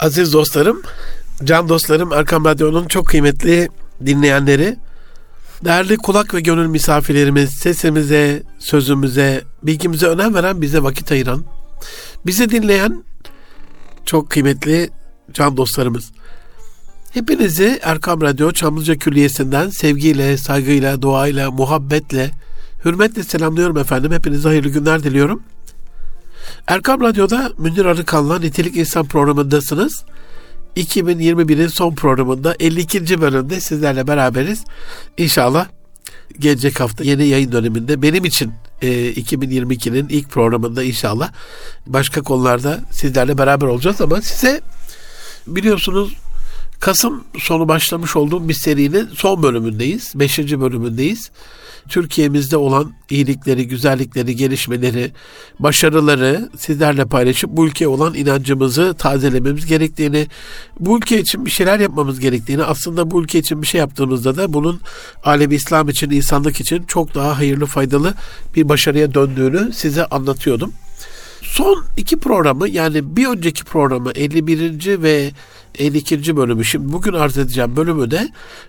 Aziz dostlarım, can dostlarım, Erkam Radyo'nun çok kıymetli dinleyenleri, değerli kulak ve gönül misafirlerimiz, sesimize, sözümüze, bilgimize önem veren, bize vakit ayıran, bizi dinleyen çok kıymetli can dostlarımız. Hepinizi Erkam Radyo Çamlıca Külliyesi'nden sevgiyle, saygıyla, duayla, muhabbetle, hürmetle selamlıyorum efendim. Hepinize hayırlı günler diliyorum. Erkam Radyo'da Münir Arıkan'la Nitelik İnsan programındasınız. 2021'in son programında 52. bölümde sizlerle beraberiz. İnşallah gelecek hafta yeni yayın döneminde benim için e, 2022'nin ilk programında inşallah başka konularda sizlerle beraber olacağız ama size biliyorsunuz Kasım sonu başlamış olduğum bir serinin son bölümündeyiz. Beşinci bölümündeyiz. Türkiye'mizde olan iyilikleri, güzellikleri, gelişmeleri, başarıları sizlerle paylaşıp bu ülkeye olan inancımızı tazelememiz gerektiğini, bu ülke için bir şeyler yapmamız gerektiğini, aslında bu ülke için bir şey yaptığımızda da bunun alemi İslam için, insanlık için çok daha hayırlı, faydalı bir başarıya döndüğünü size anlatıyordum. Son iki programı yani bir önceki programı 51. ve 52. bölümü şimdi bugün arz edeceğim bölümü de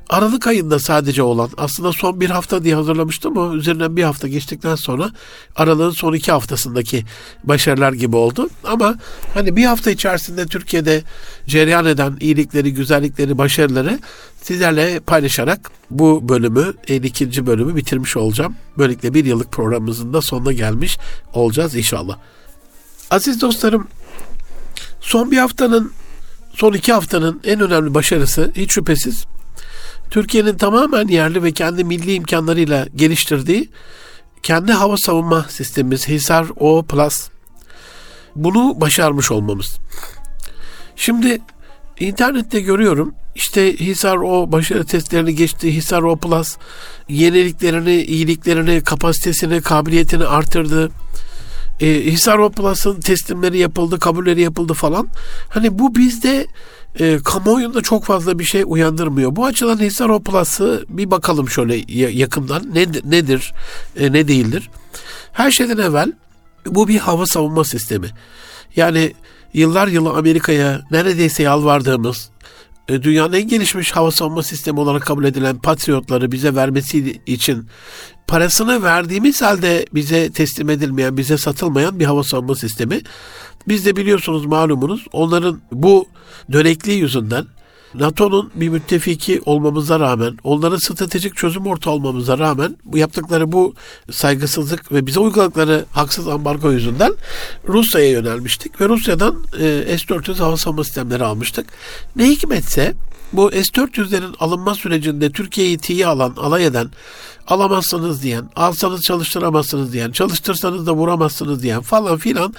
Aralık ayında sadece olan aslında son bir hafta diye hazırlamıştım ama üzerinden bir hafta geçtikten sonra Aralık'ın son iki haftasındaki başarılar gibi oldu. Ama hani bir hafta içerisinde Türkiye'de cereyan eden iyilikleri, güzellikleri, başarıları sizlerle paylaşarak bu bölümü 52. bölümü bitirmiş olacağım. Böylelikle bir yıllık programımızın da sonuna gelmiş olacağız inşallah. Aziz dostlarım son bir haftanın son iki haftanın en önemli başarısı hiç şüphesiz Türkiye'nin tamamen yerli ve kendi milli imkanlarıyla geliştirdiği kendi hava savunma sistemimiz Hisar O Plus bunu başarmış olmamız. Şimdi internette görüyorum işte Hisar O başarı testlerini geçti. Hisar O Plus yeniliklerini, iyiliklerini, kapasitesini, kabiliyetini artırdı e, Hisar Plus'ın teslimleri yapıldı, kabulleri yapıldı falan. Hani bu bizde e, kamuoyunda çok fazla bir şey uyandırmıyor. Bu açıdan Hisar Plus'ı bir bakalım şöyle yakından ne, nedir, e, ne değildir. Her şeyden evvel bu bir hava savunma sistemi. Yani yıllar yılı Amerika'ya neredeyse yalvardığımız dünyanın en gelişmiş hava savunma sistemi olarak kabul edilen Patriotları bize vermesi için parasını verdiğimiz halde bize teslim edilmeyen, bize satılmayan bir hava savunma sistemi. Biz de biliyorsunuz malumunuz onların bu dönekliği yüzünden NATO'nun bir müttefiki olmamıza rağmen, onların stratejik çözüm ortağı olmamıza rağmen bu yaptıkları bu saygısızlık ve bize uyguladıkları haksız ambargo yüzünden Rusya'ya yönelmiştik ve Rusya'dan e, S-400 hava savunma sistemleri almıştık. Ne hikmetse bu S-400'lerin alınma sürecinde Türkiye'yi tiye alan, alay eden, alamazsınız diyen, alsanız çalıştıramazsınız diyen, çalıştırsanız da vuramazsınız diyen falan filan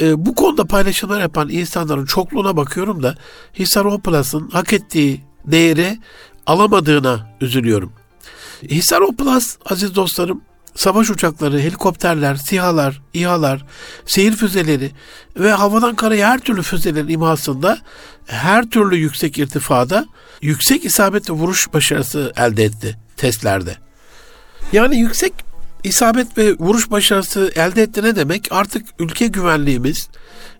e, bu konuda paylaşımlar yapan insanların çokluğuna bakıyorum da Hisar Oplas'ın hak ettiği değeri alamadığına üzülüyorum. Hisar Oplas aziz dostlarım savaş uçakları, helikopterler, sihalar, İHA'lar, seyir füzeleri ve havadan karaya her türlü füzelerin imhasında her türlü yüksek irtifada yüksek isabet vuruş başarısı elde etti testlerde. Yani yüksek isabet ve vuruş başarısı elde etti ne demek? Artık ülke güvenliğimiz,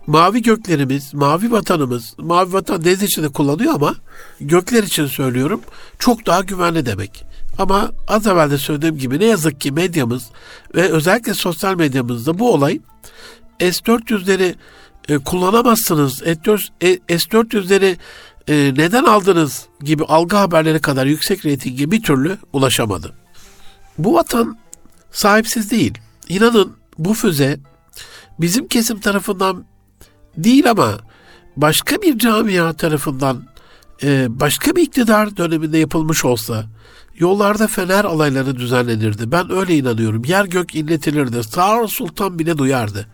mavi göklerimiz, mavi vatanımız, mavi vatan deniz içinde kullanıyor ama gökler için söylüyorum çok daha güvenli demek. Ama az evvel de söylediğim gibi ne yazık ki medyamız ve özellikle sosyal medyamızda bu olay S-400'leri e, kullanamazsınız, S-400'leri e, neden aldınız gibi algı haberleri kadar yüksek reytinge bir türlü ulaşamadı. Bu vatan sahipsiz değil. İnanın bu füze bizim kesim tarafından değil ama başka bir camia tarafından e, başka bir iktidar döneminde yapılmış olsa yollarda fener alayları düzenlenirdi. Ben öyle inanıyorum. Yer gök inletilirdi. Sağır Sultan bile duyardı.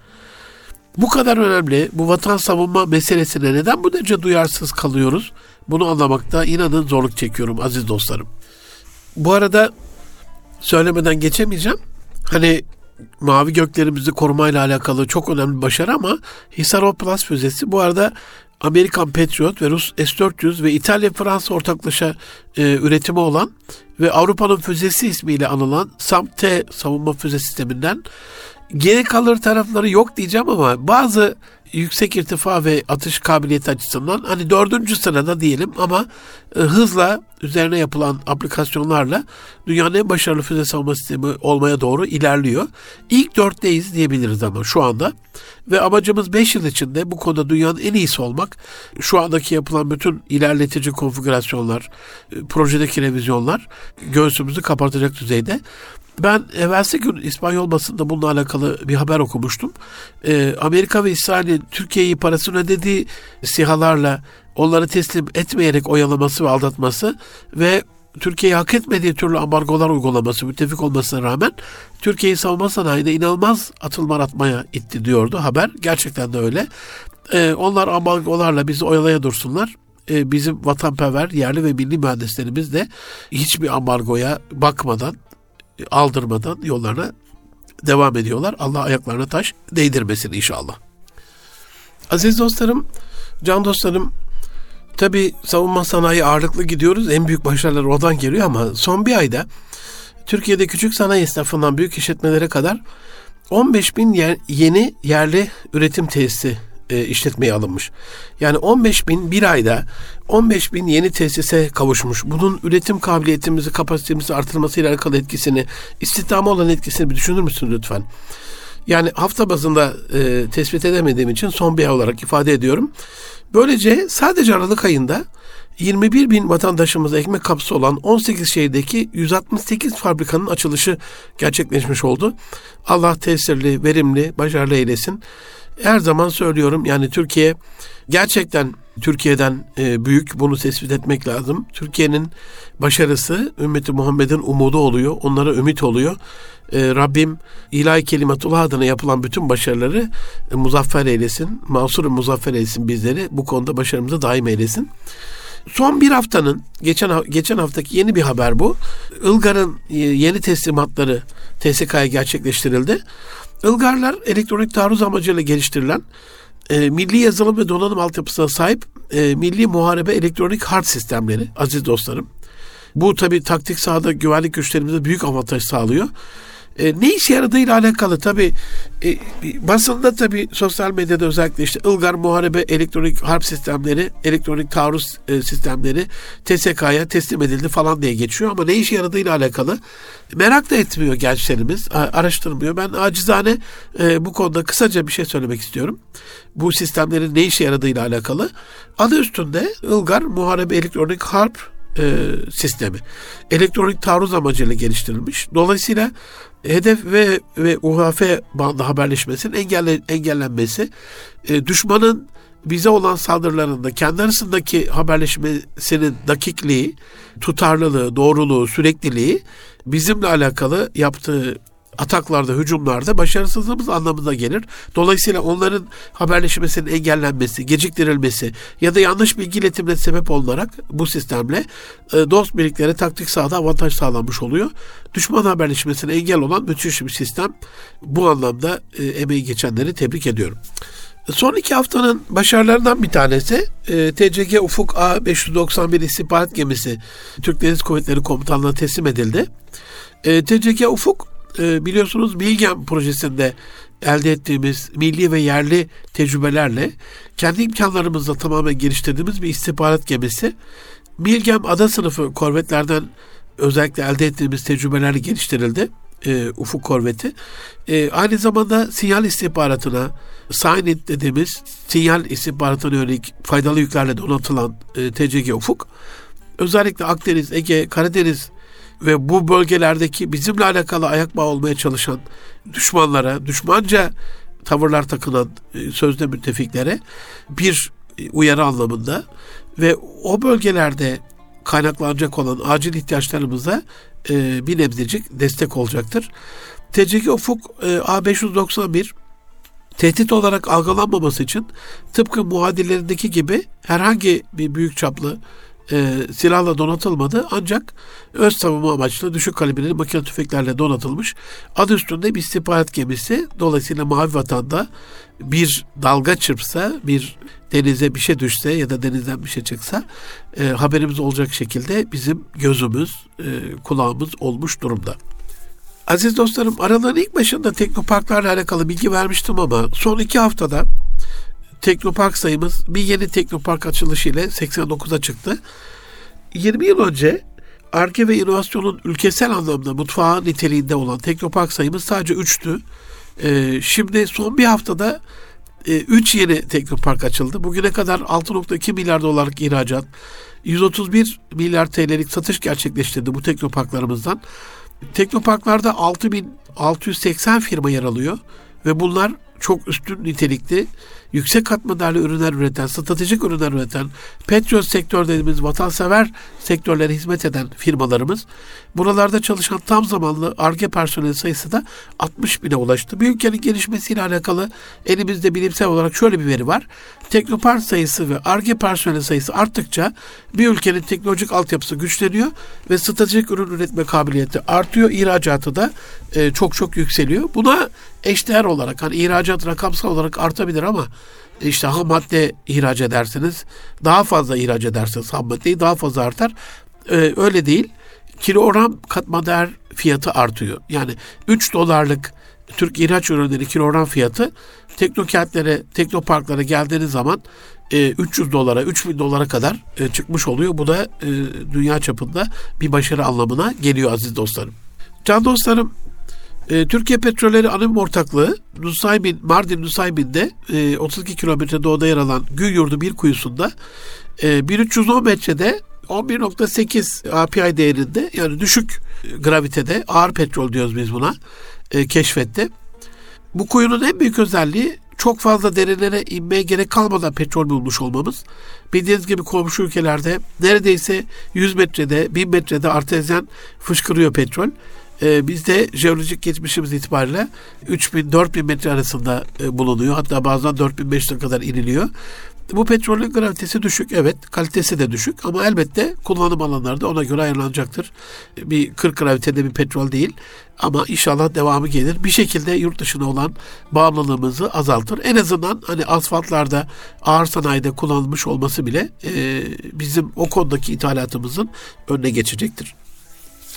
Bu kadar önemli bu vatan savunma meselesine neden bu derece duyarsız kalıyoruz? Bunu anlamakta inanın zorluk çekiyorum aziz dostlarım. Bu arada söylemeden geçemeyeceğim. Hani mavi göklerimizi korumayla alakalı çok önemli bir başarı ama Hisar Plus füzesi bu arada Amerikan Patriot ve Rus S-400 ve İtalya Fransa ortaklaşa e, üretimi olan ve Avrupa'nın füzesi ismiyle anılan SAM-T savunma füze sisteminden geri kalır tarafları yok diyeceğim ama bazı yüksek irtifa ve atış kabiliyeti açısından hani dördüncü sırada diyelim ama e, hızla üzerine yapılan aplikasyonlarla dünyanın en başarılı füze savunma sistemi olmaya doğru ilerliyor. İlk dörtteyiz diyebiliriz ama şu anda. Ve amacımız 5 yıl içinde bu konuda dünyanın en iyisi olmak. Şu andaki yapılan bütün ilerletici konfigürasyonlar, e, projedeki revizyonlar göğsümüzü kapatacak düzeyde. Ben evvelsi gün İspanyol basında bununla alakalı bir haber okumuştum. Ee, Amerika ve İsrail'in Türkiye'yi parasını ödediği sihalarla onları teslim etmeyerek oyalaması ve aldatması ve Türkiye'yi hak etmediği türlü ambargolar uygulaması müttefik olmasına rağmen Türkiye'yi savunma sanayinde inanılmaz atılma atmaya itti diyordu haber. Gerçekten de öyle. Ee, onlar ambargolarla bizi oyalaya dursunlar. Ee, bizim vatanperver yerli ve milli mühendislerimiz de hiçbir ambargoya bakmadan aldırmadan yollarına devam ediyorlar. Allah ayaklarına taş değdirmesin inşallah. Aziz dostlarım, can dostlarım, tabi savunma sanayi ağırlıklı gidiyoruz. En büyük başarılar oradan geliyor ama son bir ayda Türkiye'de küçük sanayi esnafından büyük işletmelere kadar 15 bin yer, yeni yerli üretim tesisi e, işletmeye alınmış. Yani 15 bin bir ayda 15 bin yeni tesise kavuşmuş. Bunun üretim kabiliyetimizi, kapasitemizi artırmasıyla alakalı etkisini, istihdama olan etkisini bir düşünür müsün lütfen? Yani hafta bazında e, tespit edemediğim için son bir ay olarak ifade ediyorum. Böylece sadece Aralık ayında 21 bin vatandaşımıza ekmek kapısı olan 18 şehirdeki 168 fabrikanın açılışı gerçekleşmiş oldu. Allah tesirli, verimli, başarılı eylesin her zaman söylüyorum yani Türkiye gerçekten Türkiye'den e, büyük bunu tespit etmek lazım. Türkiye'nin başarısı ümmeti Muhammed'in umudu oluyor. Onlara ümit oluyor. E, Rabbim ilahi kelimetullah adına yapılan bütün başarıları e, muzaffer eylesin. Mansur muzaffer eylesin bizleri. Bu konuda başarımızı daim eylesin. Son bir haftanın geçen geçen haftaki yeni bir haber bu. Ilgar'ın yeni teslimatları TSK'ya gerçekleştirildi. Ilgarlar elektronik taarruz amacıyla geliştirilen e, milli yazılım ve donanım altyapısına sahip e, milli muharebe elektronik harp sistemleri aziz dostlarım. Bu tabi taktik sahada güvenlik güçlerimize büyük avantaj sağlıyor. E, ne işe yaradığıyla alakalı tabi e, basında tabi sosyal medyada özellikle işte Ilgar Muharebe elektronik harp sistemleri, elektronik taarruz e, sistemleri TSK'ya teslim edildi falan diye geçiyor ama ne işe yaradığıyla alakalı merak da etmiyor gençlerimiz, araştırmıyor. Ben acizane e, bu konuda kısaca bir şey söylemek istiyorum. Bu sistemlerin ne işe yaradığıyla alakalı. Adı üstünde Ilgar Muharebe Elektronik Harp e, sistemi. Elektronik taarruz amacıyla geliştirilmiş. Dolayısıyla hedef ve ve UHF bandı haberleşmesinin engelle, engellenmesi, e, düşmanın bize olan saldırılarında kendi arasındaki haberleşmesinin dakikliği, tutarlılığı, doğruluğu, sürekliliği bizimle alakalı yaptığı ataklarda, hücumlarda başarısızlığımız anlamına gelir. Dolayısıyla onların haberleşmesinin engellenmesi, geciktirilmesi ya da yanlış bilgi iletimine sebep olarak bu sistemle e, dost birliklere taktik sahada avantaj sağlanmış oluyor. Düşman haberleşmesine engel olan müthiş bir sistem. Bu anlamda e, emeği geçenleri tebrik ediyorum. Son iki haftanın başarılarından bir tanesi e, TCG Ufuk A591 istihbarat gemisi Türk Deniz Kuvvetleri Komutanlığı'na teslim edildi. TCG Ufuk e, biliyorsunuz Bilgem projesinde elde ettiğimiz milli ve yerli tecrübelerle kendi imkanlarımızla tamamen geliştirdiğimiz bir istihbarat gemisi. Bilgem ada sınıfı korvetlerden özellikle elde ettiğimiz tecrübelerle geliştirildi. E, Ufuk korveti. E, aynı zamanda sinyal istihbaratına, Signet dediğimiz sinyal istihbaratına yönelik faydalı yüklerle donatılan e, TCG Ufuk, özellikle Akdeniz, Ege, Karadeniz ve bu bölgelerdeki bizimle alakalı ayak bağı olmaya çalışan düşmanlara, düşmanca tavırlar takılan e, sözde müttefiklere bir uyarı anlamında ve o bölgelerde kaynaklanacak olan acil ihtiyaçlarımıza e, bir nebzecik destek olacaktır. TCG Ufuk e, A591 tehdit olarak algılanmaması için tıpkı muadillerindeki gibi herhangi bir büyük çaplı e, silahla donatılmadı ancak öz savunma amaçlı düşük kalibreli makine tüfeklerle donatılmış. Adı üstünde bir istihbarat gemisi. Dolayısıyla Mavi Vatan'da bir dalga çırpsa, bir denize bir şey düşse ya da denizden bir şey çıksa e, haberimiz olacak şekilde bizim gözümüz, e, kulağımız olmuş durumda. Aziz dostlarım araların ilk başında teknoparklarla alakalı bilgi vermiştim ama son iki haftada teknopark sayımız bir yeni teknopark açılışı ile 89'a çıktı. 20 yıl önce ARGE ve inovasyonun ülkesel anlamda mutfağı niteliğinde olan teknopark sayımız sadece 3'tü. Ee, şimdi son bir haftada 3 e, yeni teknopark açıldı. Bugüne kadar 6.2 milyar dolarlık ihracat, 131 milyar TL'lik satış gerçekleştirdi bu teknoparklarımızdan. Teknoparklarda 6680 firma yer alıyor ve bunlar çok üstün nitelikli, yüksek katma değerli ürünler üreten, stratejik ürünler üreten, petrol sektör dediğimiz vatansever sektörlere hizmet eden firmalarımız. Buralarda çalışan tam zamanlı ARGE personeli sayısı da 60 bine ulaştı. Bir ülkenin gelişmesiyle alakalı elimizde bilimsel olarak şöyle bir veri var. Teknopark sayısı ve ARGE personeli sayısı arttıkça bir ülkenin teknolojik altyapısı güçleniyor ve stratejik ürün üretme kabiliyeti artıyor. İhracatı da e, çok çok yükseliyor. Buna eşdeğer olarak hani ihracat rakamsal olarak artabilir ama işte ham madde ihraç edersiniz. Daha fazla ihraç edersiniz ham maddeyi daha fazla artar. Ee, öyle değil. Kilogram katma değer fiyatı artıyor. Yani 3 dolarlık Türk ihraç ürünleri kilogram fiyatı teknokentlere, teknoparklara geldiğiniz zaman e, 300 dolara, 3000 dolara kadar e, çıkmış oluyor. Bu da e, dünya çapında bir başarı anlamına geliyor aziz dostlarım. Can dostlarım e, Türkiye Petrolleri Anonim Ortaklığı Nusaybin, Mardin Nusaybin'de e, 32 kilometre doğuda yer alan Gülyurdu bir kuyusunda e, 1310 metrede 11.8 API değerinde yani düşük gravitede ağır petrol diyoruz biz buna e, keşfetti. Bu kuyunun en büyük özelliği çok fazla derinlere inmeye gerek kalmadan petrol bulmuş olmamız. Bildiğiniz gibi komşu ülkelerde neredeyse 100 metrede, 1000 metrede artezyen fışkırıyor petrol. E, bizde jeolojik geçmişimiz itibariyle 3000-4000 metre arasında e, bulunuyor. Hatta bazen 4500'e kadar iniliyor. Bu petrolün gravitesi düşük evet kalitesi de düşük ama elbette kullanım alanlarda ona göre ayarlanacaktır. Bir 40 gravitede bir petrol değil ama inşallah devamı gelir. Bir şekilde yurt dışına olan bağımlılığımızı azaltır. En azından hani asfaltlarda ağır sanayide kullanılmış olması bile e, bizim o konudaki ithalatımızın önüne geçecektir.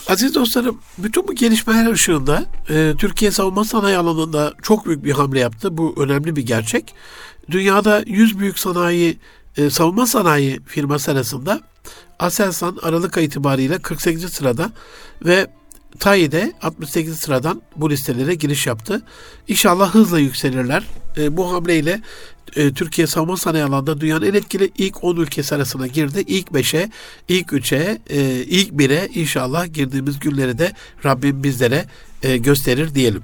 Aziz dostlarım, bütün bu gelişmeler ışığında e, Türkiye savunma sanayi alanında çok büyük bir hamle yaptı. Bu önemli bir gerçek. Dünyada 100 büyük sanayi, e, savunma sanayi firması arasında Aselsan Aralık ayı itibariyle 48. sırada ve TAI de 68 sıradan bu listelere giriş yaptı. İnşallah hızla yükselirler. E, bu hamleyle e, Türkiye savunma sanayi alanında dünyanın en etkili ilk 10 ülkesi arasına girdi. İlk 5'e, ilk 3'e, e, ilk 1'e inşallah girdiğimiz günleri de Rabbim bizlere e, gösterir diyelim.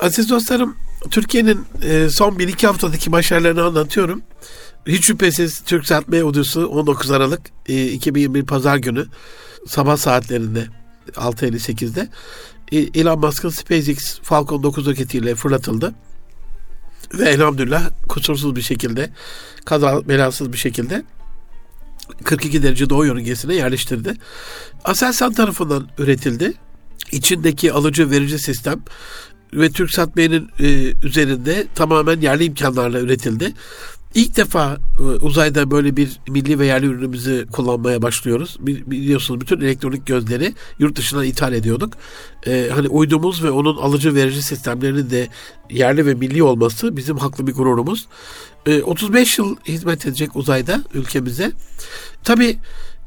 Aziz dostlarım, Türkiye'nin e, son 1-2 haftadaki başarılarını anlatıyorum. Hiç şüphesiz Türk Sertme Odası 19 Aralık e, 2021 Pazar günü sabah saatlerinde 6.58'de Elon Musk'ın SpaceX Falcon 9 roketiyle fırlatıldı. Ve elhamdülillah kusursuz bir şekilde, kaza belasız bir şekilde 42 derece doğu yörüngesine yerleştirdi. Aselsan tarafından üretildi. İçindeki alıcı verici sistem ve TürkSat Bey'in e, üzerinde tamamen yerli imkanlarla üretildi. İlk defa e, uzayda böyle bir milli ve yerli ürünümüzü kullanmaya başlıyoruz. Biliyorsunuz bütün elektronik gözleri yurt dışına ithal ediyorduk. Ee, hani uydumuz ve onun alıcı verici sistemlerinin de yerli ve milli olması bizim haklı bir gururumuz. Ee, 35 yıl hizmet edecek uzayda ülkemize. Tabii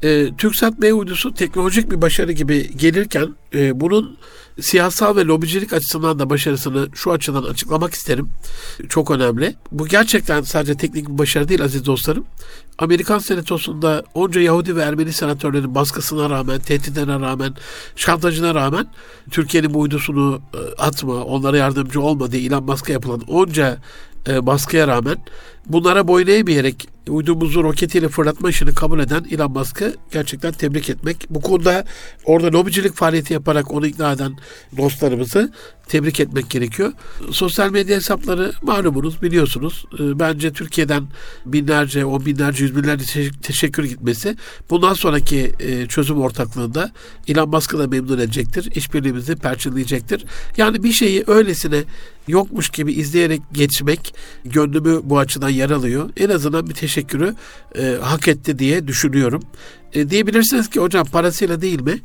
e, TürkSat B uydusu teknolojik bir başarı gibi gelirken e, bunun siyasal ve lobicilik açısından da başarısını şu açıdan açıklamak isterim. Çok önemli. Bu gerçekten sadece teknik bir başarı değil aziz dostlarım. Amerikan senatosunda onca Yahudi ve Ermeni senatörlerin baskısına rağmen, tehditlerine rağmen, şantajına rağmen Türkiye'nin bu uydusunu e, atma, onlara yardımcı olma diye Elon Musk'a yapılan onca e, baskıya rağmen bunlara boyun eğmeyerek uydumuzu roketiyle fırlatma işini kabul eden Elon Musk'ı gerçekten tebrik etmek. Bu konuda orada lobicilik faaliyeti yaparak onu ikna eden dostlarımızı tebrik etmek gerekiyor. Sosyal medya hesapları malumunuz biliyorsunuz. E, bence Türkiye'den binlerce, on binlerce, yüz binlerce teşekkür gitmesi bundan sonraki e, çözüm ortaklığında Elon Musk'ı da memnun edecektir. İşbirliğimizi perçinleyecektir. Yani bir şeyi öylesine yokmuş gibi izleyerek geçmek gönlümü bu açıdan yaralıyor. En azından bir teşekkürü e, hak etti diye düşünüyorum. E, diyebilirsiniz ki hocam parasıyla değil mi?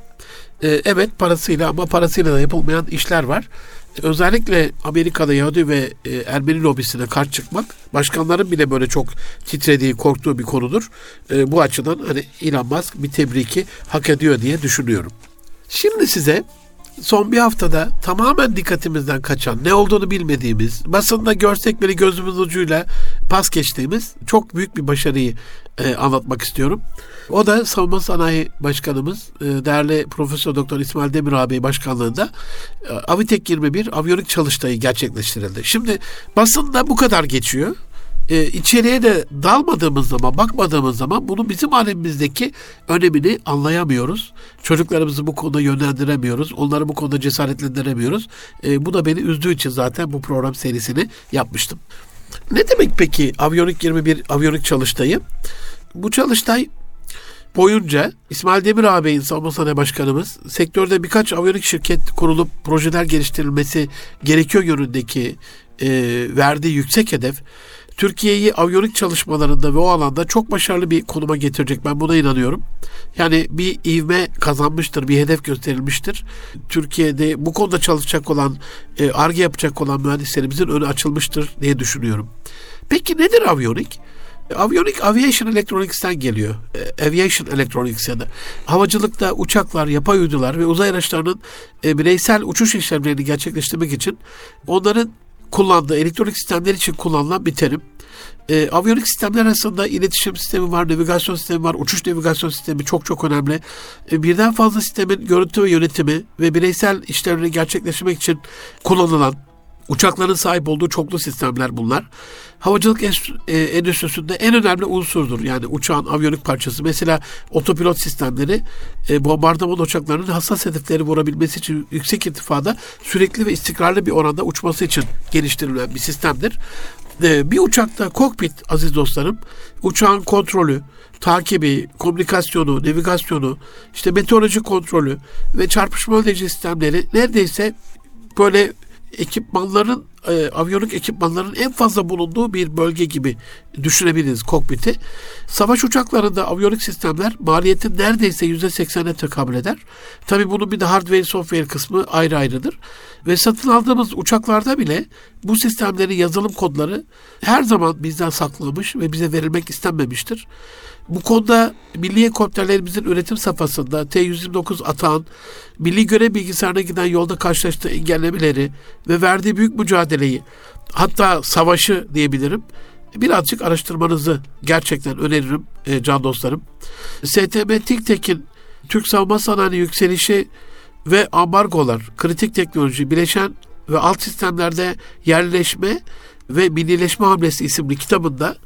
E, evet parasıyla ama parasıyla da yapılmayan işler var. Özellikle Amerika'da Yahudi ve e, Ermeni lobisine karşı çıkmak başkanların bile böyle çok titrediği, korktuğu bir konudur. E, bu açıdan hani Elon Musk bir tebriki hak ediyor diye düşünüyorum. Şimdi size son bir haftada tamamen dikkatimizden kaçan, ne olduğunu bilmediğimiz, basında görsek bile gözümüz ucuyla pas geçtiğimiz çok büyük bir başarıyı e, anlatmak istiyorum. O da Savunma Sanayi Başkanımız, e, değerli Profesör Doktor İsmail Demir abi başkanlığında e, Avitek 21 aviyonik çalıştayı gerçekleştirildi. Şimdi basında bu kadar geçiyor e, içeriye de dalmadığımız zaman, bakmadığımız zaman bunun bizim alemimizdeki önemini anlayamıyoruz. Çocuklarımızı bu konuda yönlendiremiyoruz. Onları bu konuda cesaretlendiremiyoruz. E, bu da beni üzdüğü için zaten bu program serisini yapmıştım. Ne demek peki Aviyonik 21 Aviyonik Çalıştayı? Bu çalıştay boyunca İsmail Demir ağabeyin savunma sanayi başkanımız sektörde birkaç aviyonik şirket kurulup projeler geliştirilmesi gerekiyor yönündeki e, verdiği yüksek hedef Türkiye'yi aviyonik çalışmalarında ve o alanda çok başarılı bir konuma getirecek. Ben buna inanıyorum. Yani bir ivme kazanmıştır, bir hedef gösterilmiştir. Türkiye'de bu konuda çalışacak olan, ARGE yapacak olan mühendislerimizin önü açılmıştır diye düşünüyorum. Peki nedir aviyonik? Aviyonik Aviation Electronics'ten geliyor. E, aviation Electronics ya da havacılıkta uçaklar, yapay uydular ve uzay araçlarının e, bireysel uçuş işlemlerini gerçekleştirmek için onların kullandığı elektronik sistemler için kullanılan bir terim. E, aviyonik sistemler arasında iletişim sistemi var, navigasyon sistemi var, uçuş navigasyon sistemi çok çok önemli. E, birden fazla sistemin görüntü ve yönetimi ve bireysel işlemleri gerçekleştirmek için kullanılan Uçakların sahip olduğu çoklu sistemler bunlar. Havacılık e, endüstrisinde en önemli unsurdur. Yani uçağın aviyonik parçası. Mesela otopilot sistemleri e, bombardıman uçaklarının hassas hedefleri vurabilmesi için yüksek irtifada sürekli ve istikrarlı bir oranda uçması için geliştirilen bir sistemdir. E, bir uçakta kokpit aziz dostlarım uçağın kontrolü, takibi, komünikasyonu, navigasyonu, işte meteoroloji kontrolü ve çarpışma önleyici sistemleri neredeyse böyle ekipmanların e, aviyonik ekipmanların en fazla bulunduğu bir bölge gibi düşünebiliriz kokpiti. Savaş uçaklarında aviyonik sistemler maliyetin neredeyse %80'e tekabül eder. Tabi bunun bir de hardware software kısmı ayrı ayrıdır. Ve satın aldığımız uçaklarda bile bu sistemlerin yazılım kodları her zaman bizden saklanmış ve bize verilmek istenmemiştir. Bu konuda milli helikopterlerimizin üretim safhasında T-129 Atağan milli görev bilgisayarına giden yolda karşılaştığı engellemeleri ve verdiği büyük mücadeleyi hatta savaşı diyebilirim birazcık araştırmanızı gerçekten öneririm e, can dostlarım. STM TİKTEK'in Türk savunma sanayi yükselişi ve ambargolar, kritik teknoloji, bileşen ve alt sistemlerde yerleşme ve millileşme hamlesi isimli kitabında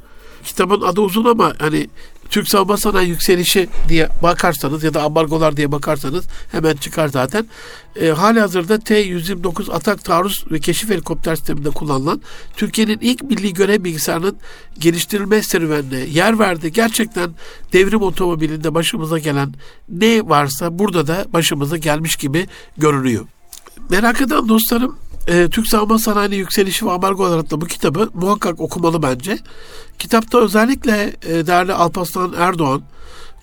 kitabın adı uzun ama hani Türk savunma sanayi yükselişi diye bakarsanız ya da ambargolar diye bakarsanız hemen çıkar zaten. E, hali hazırda T-129 atak taarruz ve keşif helikopter sisteminde kullanılan Türkiye'nin ilk milli görev bilgisayarının geliştirilme serüvenine yer verdi. Gerçekten devrim otomobilinde başımıza gelen ne varsa burada da başımıza gelmiş gibi görünüyor. Merak eden dostlarım e, Türk savunma sanayinin yükselişi ve ambargo olarak da bu kitabı muhakkak okumalı bence. Kitapta özellikle e, değerli Alparslan Erdoğan,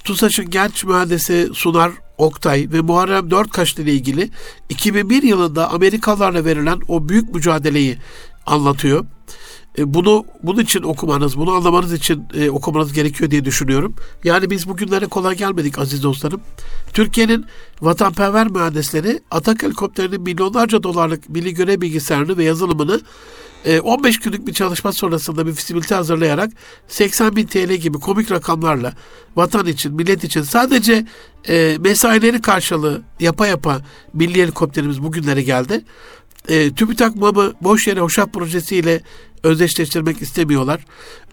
TUSAŞ'ın genç mühendisi Sunar Oktay ve Muharrem Dörtkaşlı ile ilgili 2001 yılında Amerikalılarla verilen o büyük mücadeleyi anlatıyor. E, bunu bunun için okumanız, bunu anlamanız için e, okumanız gerekiyor diye düşünüyorum. Yani biz bugünlere kolay gelmedik aziz dostlarım. Türkiye'nin vatanperver mühendisleri Atak helikopterinin milyonlarca dolarlık milli görev bilgisayarını ve yazılımını 15 e, günlük bir çalışma sonrasında bir fizibilite hazırlayarak 80 bin TL gibi komik rakamlarla vatan için, millet için sadece e, mesaileri karşılığı yapa yapa milli helikopterimiz bugünlere geldi. E, TÜBİTAK MAM'ı boş yere hoşaf projesiyle özdeşleştirmek istemiyorlar.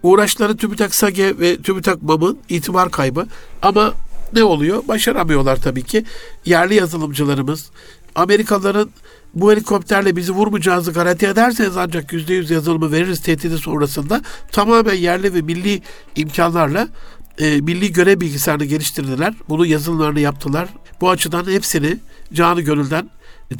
Uğraşları TÜBİTAK SAGE ve TÜBİTAK MAM'ın itibar kaybı ama ne oluyor? Başaramıyorlar tabii ki. Yerli yazılımcılarımız, Amerikalıların bu helikopterle bizi vurmayacağınızı garanti ederseniz ancak yüzde yüz yazılımı veririz tehdidi sonrasında tamamen yerli ve milli imkanlarla e, milli görev bilgisayarını geliştirdiler. Bunu yazılımlarını yaptılar. Bu açıdan hepsini canı gönülden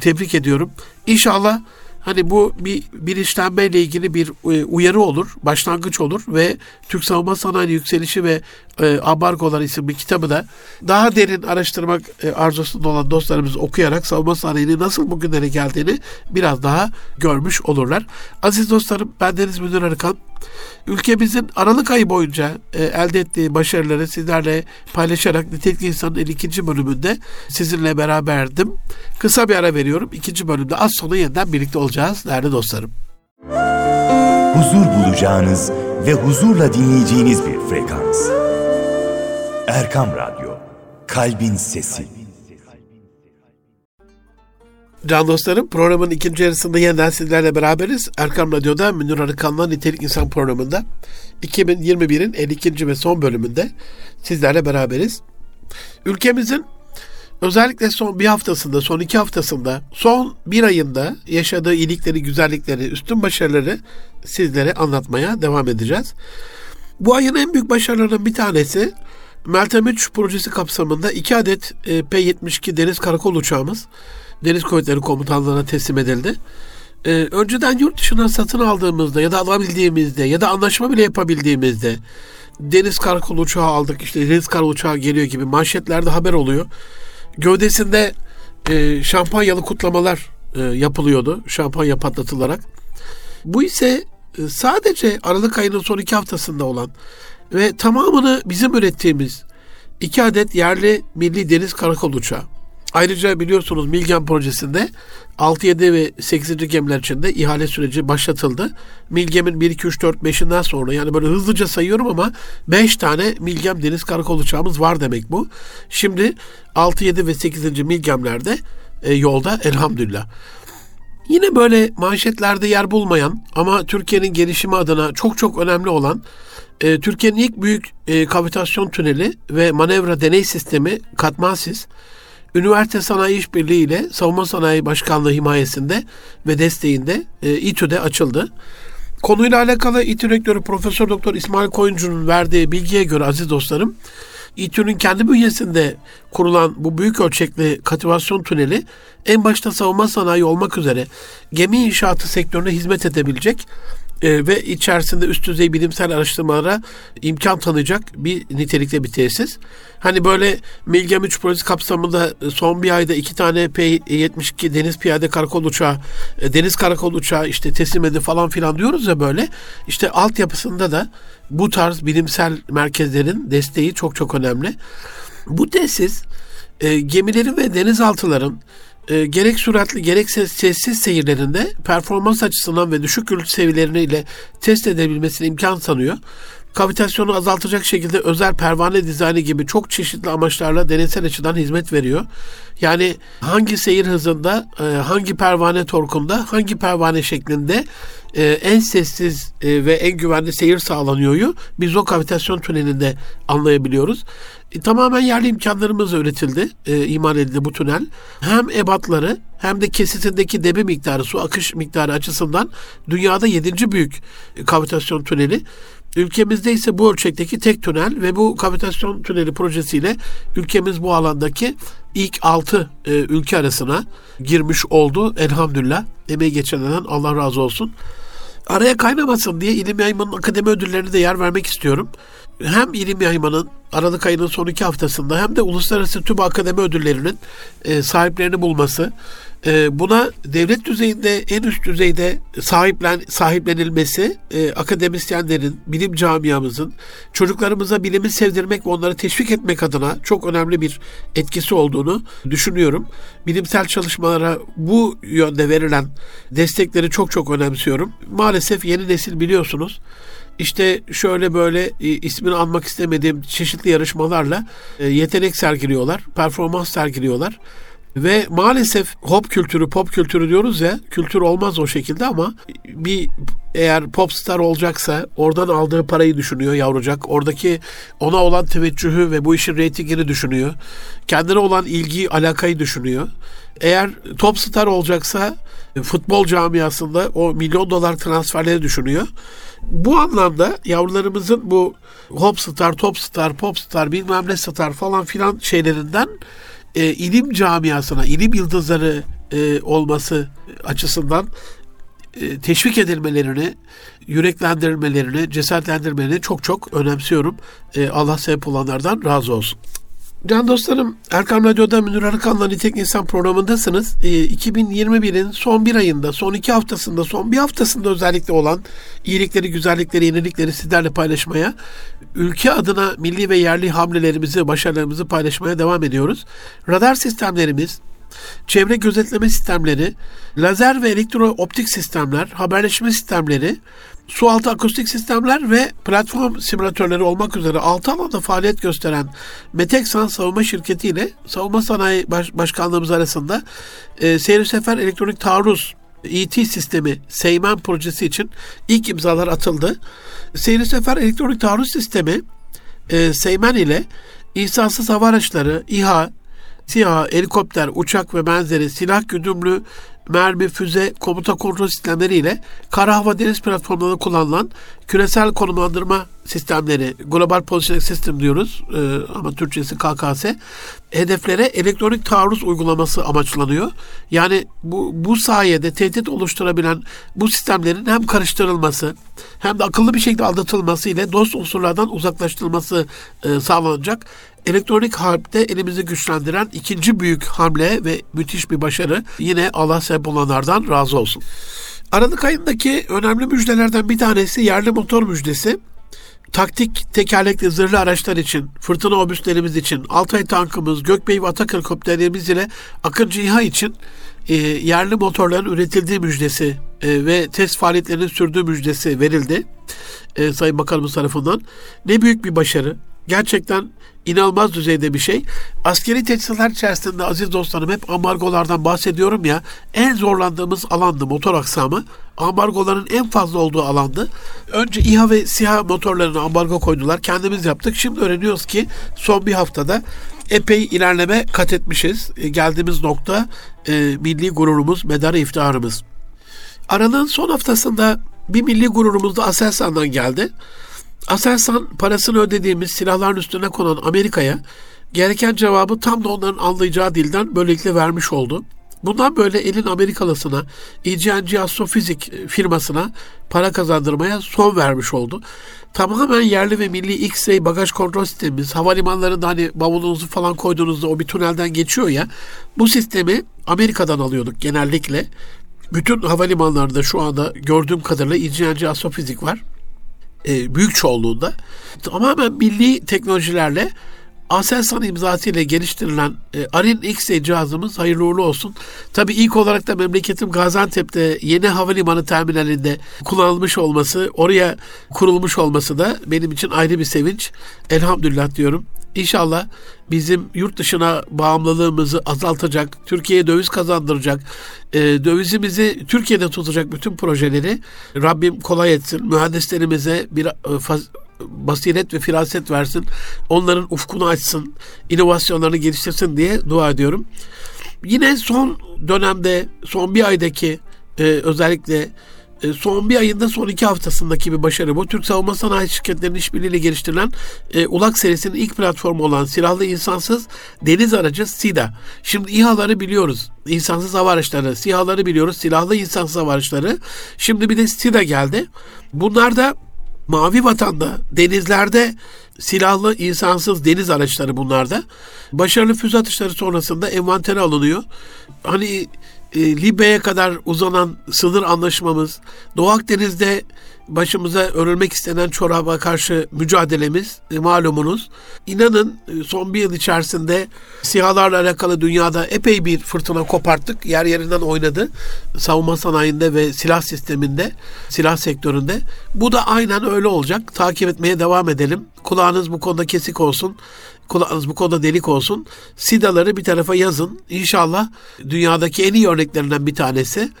tebrik ediyorum. İnşallah Hani bu bir bilinçlenmeyle ilgili bir e, uyarı olur, başlangıç olur ve Türk savunma sanayi yükselişi ve e, Abargolar isimli kitabı da daha derin araştırmak e, arzusunda olan dostlarımız okuyarak savunma sanayinin nasıl bugünlere geldiğini biraz daha görmüş olurlar. Aziz dostlarım ben Deniz Münir Arıkan. Ülkemizin Aralık ayı boyunca e, elde ettiği başarıları sizlerle paylaşarak Nitelikli İnsan'ın 52. bölümünde sizinle beraberdim. Kısa bir ara veriyorum. İkinci bölümde az sonra yeniden birlikte olacağız değerli dostlarım. Huzur bulacağınız ve huzurla dinleyeceğiniz bir frekans. Erkam Radyo, Kalbin Sesi. Can dostlarım programın ikinci yarısında yeniden sizlerle beraberiz. Erkam Radyo'da Münir Arıkan'la Nitelik İnsan programında 2021'in 52. ve son bölümünde sizlerle beraberiz. Ülkemizin özellikle son bir haftasında, son iki haftasında, son bir ayında yaşadığı iyilikleri, güzellikleri, üstün başarıları sizlere anlatmaya devam edeceğiz. Bu ayın en büyük başarılarının bir tanesi Meltem 3 projesi kapsamında iki adet e, P-72 deniz karakol uçağımız Deniz Kuvvetleri Komutanlığı'na teslim edildi. Ee, önceden yurt dışından satın aldığımızda ya da alabildiğimizde ya da anlaşma bile yapabildiğimizde deniz karakol uçağı aldık işte deniz karakol uçağı geliyor gibi manşetlerde haber oluyor. Gövdesinde e, şampanyalı kutlamalar e, yapılıyordu. Şampanya patlatılarak. Bu ise e, sadece Aralık ayının son iki haftasında olan ve tamamını bizim ürettiğimiz iki adet yerli milli deniz karakol uçağı. Ayrıca biliyorsunuz Milgen projesinde 6, 7 ve 8. gemiler için de ihale süreci başlatıldı. Milgem'in 1, 2, 3, 4, 5'inden sonra yani böyle hızlıca sayıyorum ama 5 tane Milgem deniz karakol uçağımız var demek bu. Şimdi 6, 7 ve 8. Milgem'lerde e, yolda elhamdülillah. Yine böyle manşetlerde yer bulmayan ama Türkiye'nin gelişimi adına çok çok önemli olan e, Türkiye'nin ilk büyük e, kavitasyon tüneli ve manevra deney sistemi Katmansis Üniversite Sanayi İşbirliği ile Savunma Sanayi Başkanlığı himayesinde ve desteğinde e, İTÜ'de açıldı. Konuyla alakalı İTÜ Rektörü Profesör Doktor İsmail Koyuncu'nun verdiği bilgiye göre aziz dostlarım, İTÜ'nün kendi bünyesinde kurulan bu büyük ölçekli kativasyon tüneli en başta savunma sanayi olmak üzere gemi inşaatı sektörüne hizmet edebilecek e, ve içerisinde üst düzey bilimsel araştırmalara imkan tanıyacak bir nitelikte bir tesis. Hani böyle Milgem 3 projesi kapsamında son bir ayda iki tane P-72 deniz piyade karakol uçağı, e, deniz karakol uçağı işte teslim edildi falan filan diyoruz ya böyle. İşte altyapısında da bu tarz bilimsel merkezlerin desteği çok çok önemli. Bu tesis e, gemilerin ve denizaltıların e, gerek süratli gerekse sessiz seyirlerinde performans açısından ve düşük gürültü seviyeleriyle test edebilmesine imkan tanıyor. Kavitasyonu azaltacak şekilde özel pervane dizaynı gibi çok çeşitli amaçlarla deneysel açıdan hizmet veriyor. Yani hangi seyir hızında, e, hangi pervane torkunda, hangi pervane şeklinde e, en sessiz e, ve en güvenli seyir sağlanıyoryu biz o kavitasyon tünelinde anlayabiliyoruz. E, tamamen yerli imkanlarımızla üretildi, e, imal edildi bu tünel. Hem ebatları hem de kesitindeki debi miktarı, su akış miktarı açısından dünyada yedinci büyük kavitasyon tüneli. Ülkemizde ise bu ölçekteki tek tünel ve bu kavitasyon tüneli projesiyle ülkemiz bu alandaki ilk altı e, ülke arasına girmiş oldu. Elhamdülillah. Emeği geçenlerden Allah razı olsun. Araya kaynamasın diye İlim Yayman'ın akademi ödüllerine de yer vermek istiyorum. Hem İlim Yayman'ın Aralık ayının son iki haftasında hem de Uluslararası Tüm Akademi Ödülleri'nin e, sahiplerini bulması e, buna devlet düzeyinde en üst düzeyde sahiplen sahiplenilmesi e, akademisyenlerin, bilim camiamızın çocuklarımıza bilimi sevdirmek ve onları teşvik etmek adına çok önemli bir etkisi olduğunu düşünüyorum. Bilimsel çalışmalara bu yönde verilen destekleri çok çok önemsiyorum. Maalesef yeni nesil biliyorsunuz işte şöyle böyle e, ismini almak istemediğim çeşitli yarışmalarla e, yetenek sergiliyorlar, performans sergiliyorlar. Ve maalesef hop kültürü, pop kültürü diyoruz ya, kültür olmaz o şekilde ama bir eğer pop star olacaksa oradan aldığı parayı düşünüyor yavrucak. Oradaki ona olan teveccühü ve bu işin reytingini düşünüyor. Kendine olan ilgiyi, alakayı düşünüyor. Eğer top star olacaksa futbol camiasında o milyon dolar transferleri düşünüyor. Bu anlamda yavrularımızın bu hop star, top star, pop star, bilmem ne star falan filan şeylerinden e, ilim camiasına, ilim yıldızları e, olması açısından e, teşvik edilmelerini, yüreklendirilmelerini, cesaretlendirmelerini çok çok önemsiyorum. E, Allah sebep olanlardan razı olsun. Can dostlarım, Erkam Radyo'da Münir Arıkan'la Nitek İnsan programındasınız. E, 2021'in son bir ayında, son iki haftasında, son bir haftasında özellikle olan iyilikleri, güzellikleri, yenilikleri sizlerle paylaşmaya, ülke adına milli ve yerli hamlelerimizi, başarılarımızı paylaşmaya devam ediyoruz. Radar sistemlerimiz, çevre gözetleme sistemleri, lazer ve elektro optik sistemler, haberleşme sistemleri, sualtı akustik sistemler ve platform simülatörleri olmak üzere 6 alanda faaliyet gösteren Meteksan Savunma Şirketi ile Savunma Sanayi Baş- Başkanlığımız arasında e, seyir sefer elektronik taarruz ET sistemi Seymen projesi için ilk imzalar atıldı. Seyir sefer elektronik taarruz sistemi e, Seymen ile insansız hava araçları, İHA, SİHA, helikopter, uçak ve benzeri silah güdümlü mermi, füze, komuta kontrol sistemleriyle kara hava deniz platformlarında kullanılan küresel konumlandırma sistemleri, Global Positioning System diyoruz e, ama Türkçesi KKS, hedeflere elektronik taarruz uygulaması amaçlanıyor. Yani bu, bu sayede tehdit oluşturabilen bu sistemlerin hem karıştırılması hem de akıllı bir şekilde aldatılması ile dost unsurlardan uzaklaştırılması e, sağlanacak. Elektronik harpte elimizi güçlendiren ikinci büyük hamle ve müthiş bir başarı. Yine Allah sebep olanlardan razı olsun. Aralık ayındaki önemli müjdelerden bir tanesi yerli motor müjdesi. Taktik tekerlekli zırhlı araçlar için, fırtına obüslerimiz için, Altay tankımız, Gökbey ve Atak helikopterlerimiz ile Akıncı İHA için e, yerli motorların üretildiği müjdesi e, ve test faaliyetlerinin sürdüğü müjdesi verildi e, Sayın Bakanımız tarafından. Ne büyük bir başarı. Gerçekten inanılmaz düzeyde bir şey. Askeri teçhizatlar içerisinde aziz dostlarım hep ambargolardan bahsediyorum ya. En zorlandığımız alandı motor aksamı. Ambargoların en fazla olduğu alandı. Önce İHA ve SİHA motorlarına ambargo koydular. Kendimiz yaptık. Şimdi öğreniyoruz ki son bir haftada epey ilerleme kat etmişiz. E, geldiğimiz nokta e, milli gururumuz, medarı iftiharımız. Aralığın son haftasında bir milli gururumuz da Aselsan'dan geldi. Aselsan parasını ödediğimiz silahların üstüne konan Amerika'ya gereken cevabı tam da onların anlayacağı dilden böylelikle vermiş oldu. Bundan böyle elin Amerikalısına, EGNG Astrofizik firmasına para kazandırmaya son vermiş oldu. Tamamen yerli ve milli X-ray bagaj kontrol sistemimiz, havalimanlarında hani bavulunuzu falan koyduğunuzda o bir tünelden geçiyor ya, bu sistemi Amerika'dan alıyorduk genellikle. Bütün havalimanlarında şu anda gördüğüm kadarıyla EGNG Astrofizik var e, büyük çoğunluğunda tamamen milli teknolojilerle Aselsan imzası ile geliştirilen e, Arin X cihazımız hayırlı uğurlu olsun. Tabi ilk olarak da memleketim Gaziantep'te yeni havalimanı terminalinde kullanılmış olması, oraya kurulmuş olması da benim için ayrı bir sevinç. Elhamdülillah diyorum. İnşallah bizim yurt dışına bağımlılığımızı azaltacak, Türkiye'ye döviz kazandıracak, e, dövizimizi Türkiye'de tutacak bütün projeleri Rabbim kolay etsin. Mühendislerimize bir e, faz, basiret ve firaset versin. Onların ufkunu açsın, inovasyonlarını geliştirsin diye dua ediyorum. Yine son dönemde, son bir aydaki e, özellikle son bir ayında son iki haftasındaki bir başarı bu. Türk Savunma Sanayi Şirketleri'nin işbirliğiyle geliştirilen e, ULAK serisinin ilk platformu olan silahlı insansız deniz aracı SİDA. Şimdi İHA'ları biliyoruz. İnsansız hava araçları, SİHA'ları biliyoruz. Silahlı insansız hava araçları. Şimdi bir de SİDA geldi. Bunlar da Mavi Vatan'da denizlerde silahlı insansız deniz araçları bunlarda. Başarılı füze atışları sonrasında envantere alınıyor. Hani Libya'ya kadar uzanan sınır anlaşmamız, Doğu Akdeniz'de başımıza örülmek istenen çoraba karşı mücadelemiz e, malumunuz. İnanın e, son bir yıl içerisinde sihalarla alakalı dünyada epey bir fırtına koparttık. Yer yerinden oynadı. Savunma sanayinde ve silah sisteminde, silah sektöründe. Bu da aynen öyle olacak. Takip etmeye devam edelim. Kulağınız bu konuda kesik olsun kulağınız bu konuda delik olsun. SIDA'ları bir tarafa yazın. İnşallah dünyadaki en iyi örneklerinden bir tanesi.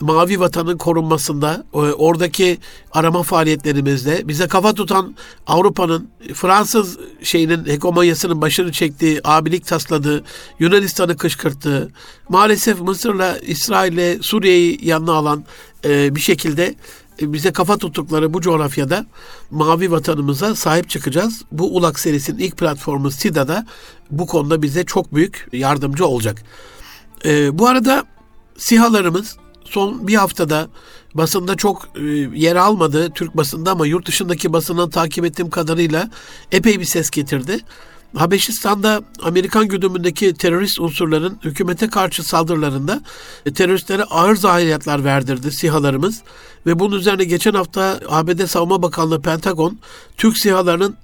Mavi Vatan'ın korunmasında, oradaki arama faaliyetlerimizde bize kafa tutan Avrupa'nın Fransız şeyinin hegemonyasının başını çektiği, abilik tasladığı, Yunanistan'ı kışkırttığı, maalesef Mısır'la, İsrail'le, Suriye'yi yanına alan bir şekilde e, bize kafa tuttukları bu coğrafyada mavi vatanımıza sahip çıkacağız. Bu ULAK serisinin ilk platformu SIDA'da bu konuda bize çok büyük yardımcı olacak. Ee, bu arada SİHA'larımız son bir haftada basında çok e, yer almadı Türk basında ama yurt dışındaki basından takip ettiğim kadarıyla epey bir ses getirdi. Habeşistan'da Amerikan güdümündeki terörist unsurların hükümete karşı saldırılarında e, teröristlere ağır zayiatlar verdirdi sihalarımız. Ve bunun üzerine geçen hafta ABD Savunma Bakanlığı Pentagon Türk sihalarının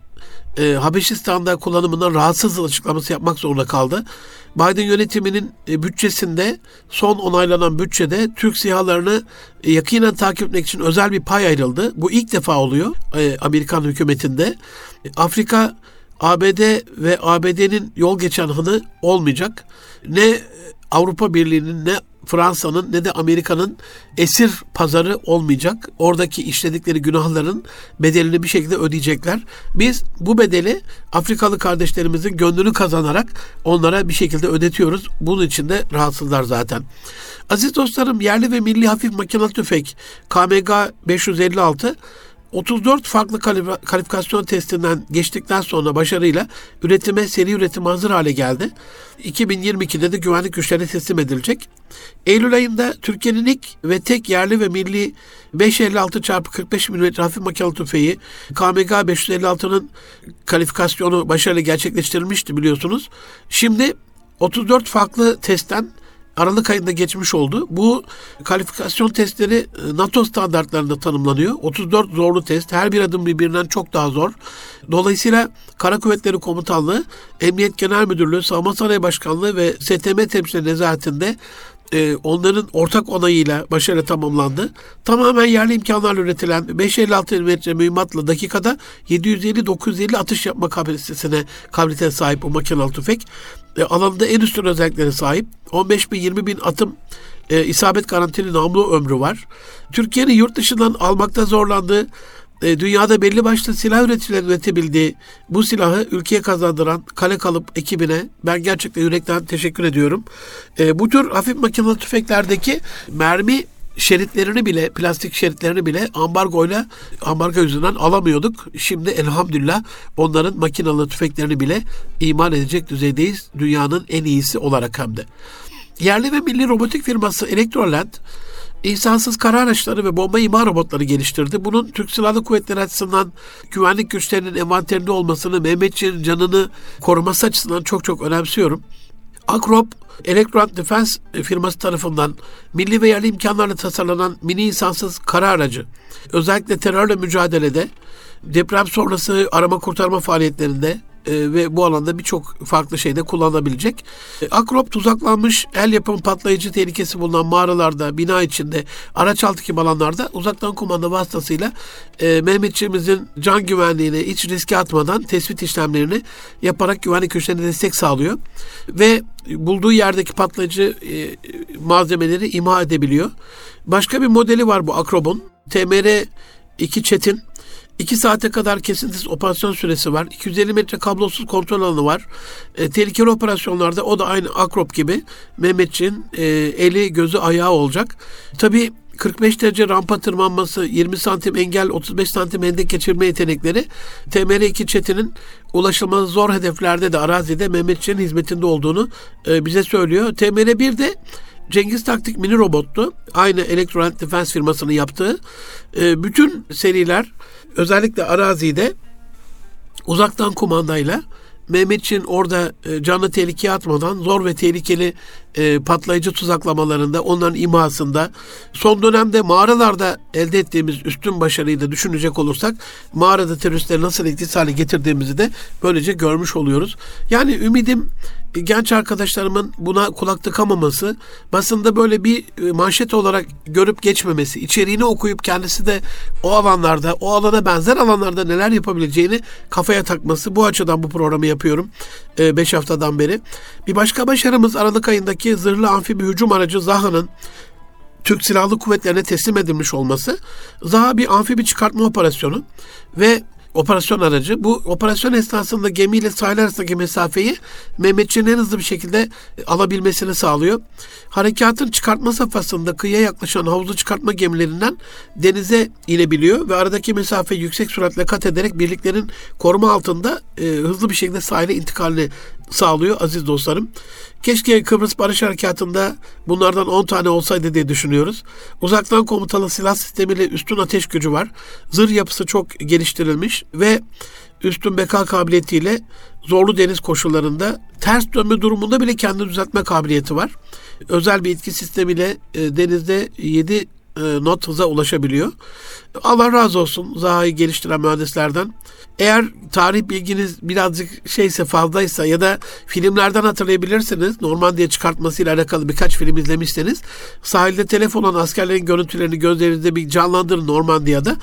e, Habeşistan'da kullanımından rahatsız açıklaması yapmak zorunda kaldı. Biden yönetiminin e, bütçesinde son onaylanan bütçede Türk sihalarını e, yakinen takip etmek için özel bir pay ayrıldı. Bu ilk defa oluyor e, Amerikan hükümetinde. Afrika ABD ve ABD'nin yol geçen hını olmayacak. Ne Avrupa Birliği'nin ne Fransa'nın ne de Amerika'nın esir pazarı olmayacak. Oradaki işledikleri günahların bedelini bir şekilde ödeyecekler. Biz bu bedeli Afrikalı kardeşlerimizin gönlünü kazanarak onlara bir şekilde ödetiyoruz. Bunun için de rahatsızlar zaten. Aziz dostlarım yerli ve milli hafif makinalı tüfek KMG 556 34 farklı kalifikasyon testinden geçtikten sonra başarıyla üretime seri üretim hazır hale geldi. 2022'de de güvenlik güçlerine teslim edilecek. Eylül ayında Türkiye'nin ilk ve tek yerli ve milli 556x45 mm hafif makinalı tüfeği KMG 556'nın kalifikasyonu başarıyla gerçekleştirilmişti biliyorsunuz. Şimdi 34 farklı testten Aralık ayında geçmiş oldu. Bu kalifikasyon testleri e, NATO standartlarında tanımlanıyor. 34 zorlu test. Her bir adım birbirinden çok daha zor. Dolayısıyla Kara Kuvvetleri Komutanlığı, Emniyet Genel Müdürlüğü, Savunma Sanayi Başkanlığı ve STM temsilcileri nezaretinde e, onların ortak onayıyla başarıyla tamamlandı. Tamamen yerli imkanlarla üretilen 5.56 mm mühimmatla dakikada 750-950 atış yapma kapasitesine kabiliyete sahip bu makinalı tüfek. E, alanında en üstün özelliklere sahip. 15 bin 20 bin atım e, isabet garantili namlu ömrü var. Türkiye'nin yurt dışından almakta zorlandığı e, dünyada belli başlı silah üreticilerin üretebildiği bu silahı ülkeye kazandıran Kale Kalıp ekibine ben gerçekten yürekten teşekkür ediyorum. E, bu tür hafif makinalı tüfeklerdeki mermi şeritlerini bile, plastik şeritlerini bile ambargoyla, ambargo yüzünden alamıyorduk. Şimdi elhamdülillah onların makinalı tüfeklerini bile iman edecek düzeydeyiz. Dünyanın en iyisi olarak hem de. Yerli ve milli robotik firması Electroland insansız kara araçları ve bomba imha robotları geliştirdi. Bunun Türk Silahlı Kuvvetleri açısından güvenlik güçlerinin envanterinde olmasını, Mehmetçiğin canını koruması açısından çok çok önemsiyorum. Akrop, Electron Defense firması tarafından milli ve yerli imkanlarla tasarlanan mini insansız kara aracı, özellikle terörle mücadelede, deprem sonrası arama kurtarma faaliyetlerinde, e, ve bu alanda birçok farklı şeyde kullanılabilecek. E, Akrop tuzaklanmış el yapımı patlayıcı tehlikesi bulunan mağaralarda, bina içinde, araç altı gibi alanlarda uzaktan kumanda vasıtasıyla e, Mehmetçiğimizin can güvenliğine hiç riske atmadan tespit işlemlerini yaparak güvenlik güçlerine destek sağlıyor. Ve bulduğu yerdeki patlayıcı e, malzemeleri imha edebiliyor. Başka bir modeli var bu Akrob'un. TMR 2 Çetin 2 saate kadar kesintisiz operasyon süresi var. 250 metre kablosuz kontrol alanı var. E, tehlikeli operasyonlarda o da aynı Akrop gibi Mehmetçiğin e, eli gözü ayağı olacak. Tabii 45 derece rampa tırmanması, 20 santim engel, 35 santim hendek geçirme yetenekleri TMR2 çetinin ulaşılması zor hedeflerde de arazide Mehmetçiğin hizmetinde olduğunu e, bize söylüyor. TMR1 de Cengiz Taktik mini robottu. Aynı Electronic Defense firmasının yaptığı. E, bütün seriler özellikle arazide uzaktan kumandayla Mehmetçin orada e, canlı tehlikeye atmadan zor ve tehlikeli e, patlayıcı tuzaklamalarında, onların imhasında, son dönemde mağaralarda elde ettiğimiz üstün başarıyı da düşünecek olursak mağarada teröristleri nasıl etkisiz hale getirdiğimizi de böylece görmüş oluyoruz. Yani ümidim genç arkadaşlarımın buna kulak tıkamaması, basında böyle bir e, manşet olarak görüp geçmemesi, içeriğini okuyup kendisi de o alanlarda, o alana benzer alanlarda neler yapabileceğini kafaya takması. Bu açıdan bu programı yapıyorum 5 e, haftadan beri. Bir başka başarımız Aralık ayındaki zırhlı amfibi hücum aracı Zaha'nın Türk Silahlı Kuvvetlerine teslim edilmiş olması. Zaha bir amfibi çıkartma operasyonu ve operasyon aracı. Bu operasyon esnasında gemiyle sahil arasındaki mesafeyi Mehmetçiğin en hızlı bir şekilde e, alabilmesini sağlıyor. Harekatın çıkartma safhasında kıyıya yaklaşan havuzu çıkartma gemilerinden denize inebiliyor ve aradaki mesafe yüksek süratle kat ederek birliklerin koruma altında e, hızlı bir şekilde sahile intikalini sağlıyor aziz dostlarım. Keşke Kıbrıs Barış Harekatı'nda bunlardan 10 tane olsaydı diye düşünüyoruz. Uzaktan komutalı silah sistemiyle üstün ateş gücü var. Zırh yapısı çok geliştirilmiş ve üstün beka kabiliyetiyle zorlu deniz koşullarında ters dönme durumunda bile kendini düzeltme kabiliyeti var. Özel bir itki sistemiyle e, denizde 7 e, not hıza ulaşabiliyor. Allah razı olsun Zaha'yı geliştiren mühendislerden. Eğer tarih bilginiz birazcık şeyse fazlaysa ya da filmlerden hatırlayabilirsiniz. Normandiya çıkartmasıyla alakalı birkaç film izlemişseniz sahilde telef olan askerlerin görüntülerini gözlerinizde bir canlandırın Normandiya'da.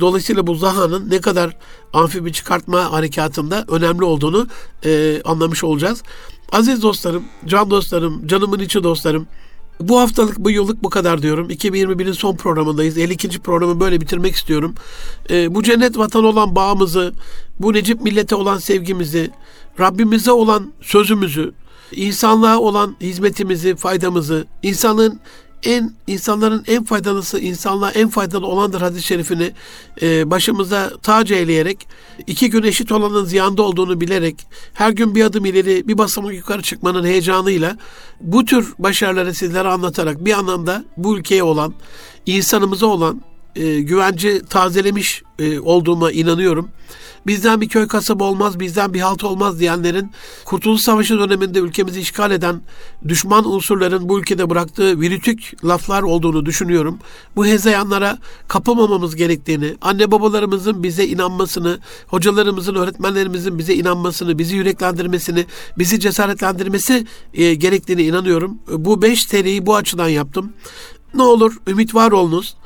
Dolayısıyla bu Zaha'nın ne kadar amfibi çıkartma harekatında önemli olduğunu e, anlamış olacağız. Aziz dostlarım, can dostlarım, canımın içi dostlarım, bu haftalık bu yıllık bu kadar diyorum. 2021'in son programındayız. 52. programı böyle bitirmek istiyorum. Ee, bu cennet vatan olan bağımızı, bu Necip millete olan sevgimizi, Rabbimize olan sözümüzü, insanlığa olan hizmetimizi, faydamızı, insanın en insanların en faydalısı insanlığa en faydalı olandır hadis-i şerifini e, başımıza tac eyleyerek iki gün eşit olanın ziyanda olduğunu bilerek her gün bir adım ileri bir basamak yukarı çıkmanın heyecanıyla bu tür başarıları sizlere anlatarak bir anlamda bu ülkeye olan insanımıza olan e, güvence tazelemiş e, olduğuma inanıyorum bizden bir köy kasaba olmaz, bizden bir halt olmaz diyenlerin Kurtuluş Savaşı döneminde ülkemizi işgal eden düşman unsurların bu ülkede bıraktığı virütük laflar olduğunu düşünüyorum. Bu hezeyanlara kapılmamamız gerektiğini, anne babalarımızın bize inanmasını, hocalarımızın, öğretmenlerimizin bize inanmasını, bizi yüreklendirmesini, bizi cesaretlendirmesi e, gerektiğini inanıyorum. Bu beş seriyi bu açıdan yaptım. Ne olur ümit var olunuz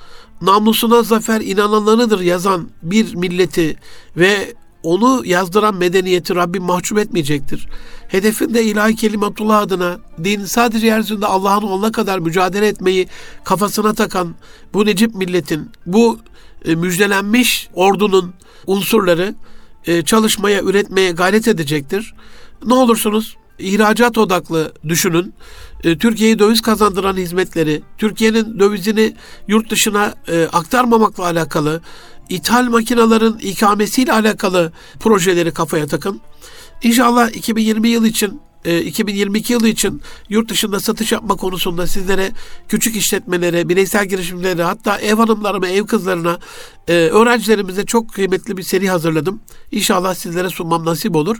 namlusuna zafer inananlarıdır yazan bir milleti ve onu yazdıran medeniyeti Rabbim mahcup etmeyecektir. Hedefinde ilahi kelimatullah adına din sadece yeryüzünde Allah'ın olana kadar mücadele etmeyi kafasına takan bu Necip milletin, bu e, müjdelenmiş ordunun unsurları e, çalışmaya, üretmeye gayret edecektir. Ne olursunuz ihracat odaklı düşünün. E, Türkiye'yi döviz kazandıran hizmetleri, Türkiye'nin dövizini yurt dışına e, aktarmamakla alakalı, ithal makinaların ikamesiyle alakalı projeleri kafaya takın. İnşallah 2020 yıl için 2022 e, yılı için yurt dışında satış yapma konusunda sizlere küçük işletmelere, bireysel girişimlere hatta ev hanımlarıma, ev kızlarına, e, öğrencilerimize çok kıymetli bir seri hazırladım. İnşallah sizlere sunmam nasip olur.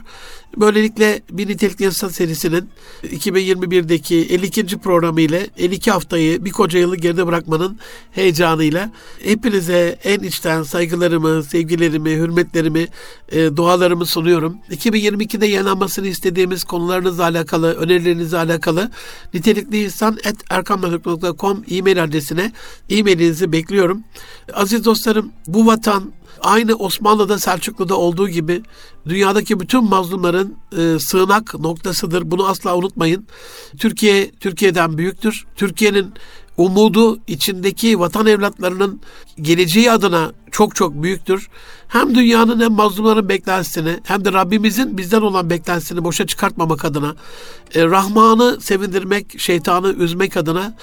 Böylelikle bir nitelikli insan serisinin 2021'deki 52. programı ile 52 haftayı bir koca yılı geride bırakmanın heyecanıyla hepinize en içten saygılarımı, sevgilerimi, hürmetlerimi, e, dualarımı sunuyorum. 2022'de yayınlanmasını istediğimiz konularınızla alakalı, önerilerinizle alakalı nitelikli insan et erkamladık.com e-mail adresine e-mailinizi bekliyorum. Aziz dostlarım bu vatan aynı Osmanlı'da Selçuklu'da olduğu gibi dünyadaki bütün mazlumların e, sığınak noktasıdır. Bunu asla unutmayın. Türkiye Türkiye'den büyüktür. Türkiye'nin umudu içindeki vatan evlatlarının geleceği adına çok çok büyüktür. Hem dünyanın hem mazlumların beklentisini hem de Rabbimizin bizden olan beklentisini boşa çıkartmamak adına e, Rahman'ı sevindirmek, şeytanı üzmek adına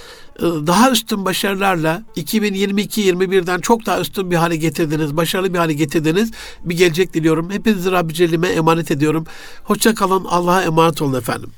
daha üstün başarılarla 2022-21'den çok daha üstün bir hale getirdiniz, başarılı bir hale getirdiniz. Bir gelecek diliyorum. Hepinizi Rabbi Celle'ime emanet ediyorum. Hoşça kalın. Allah'a emanet olun efendim.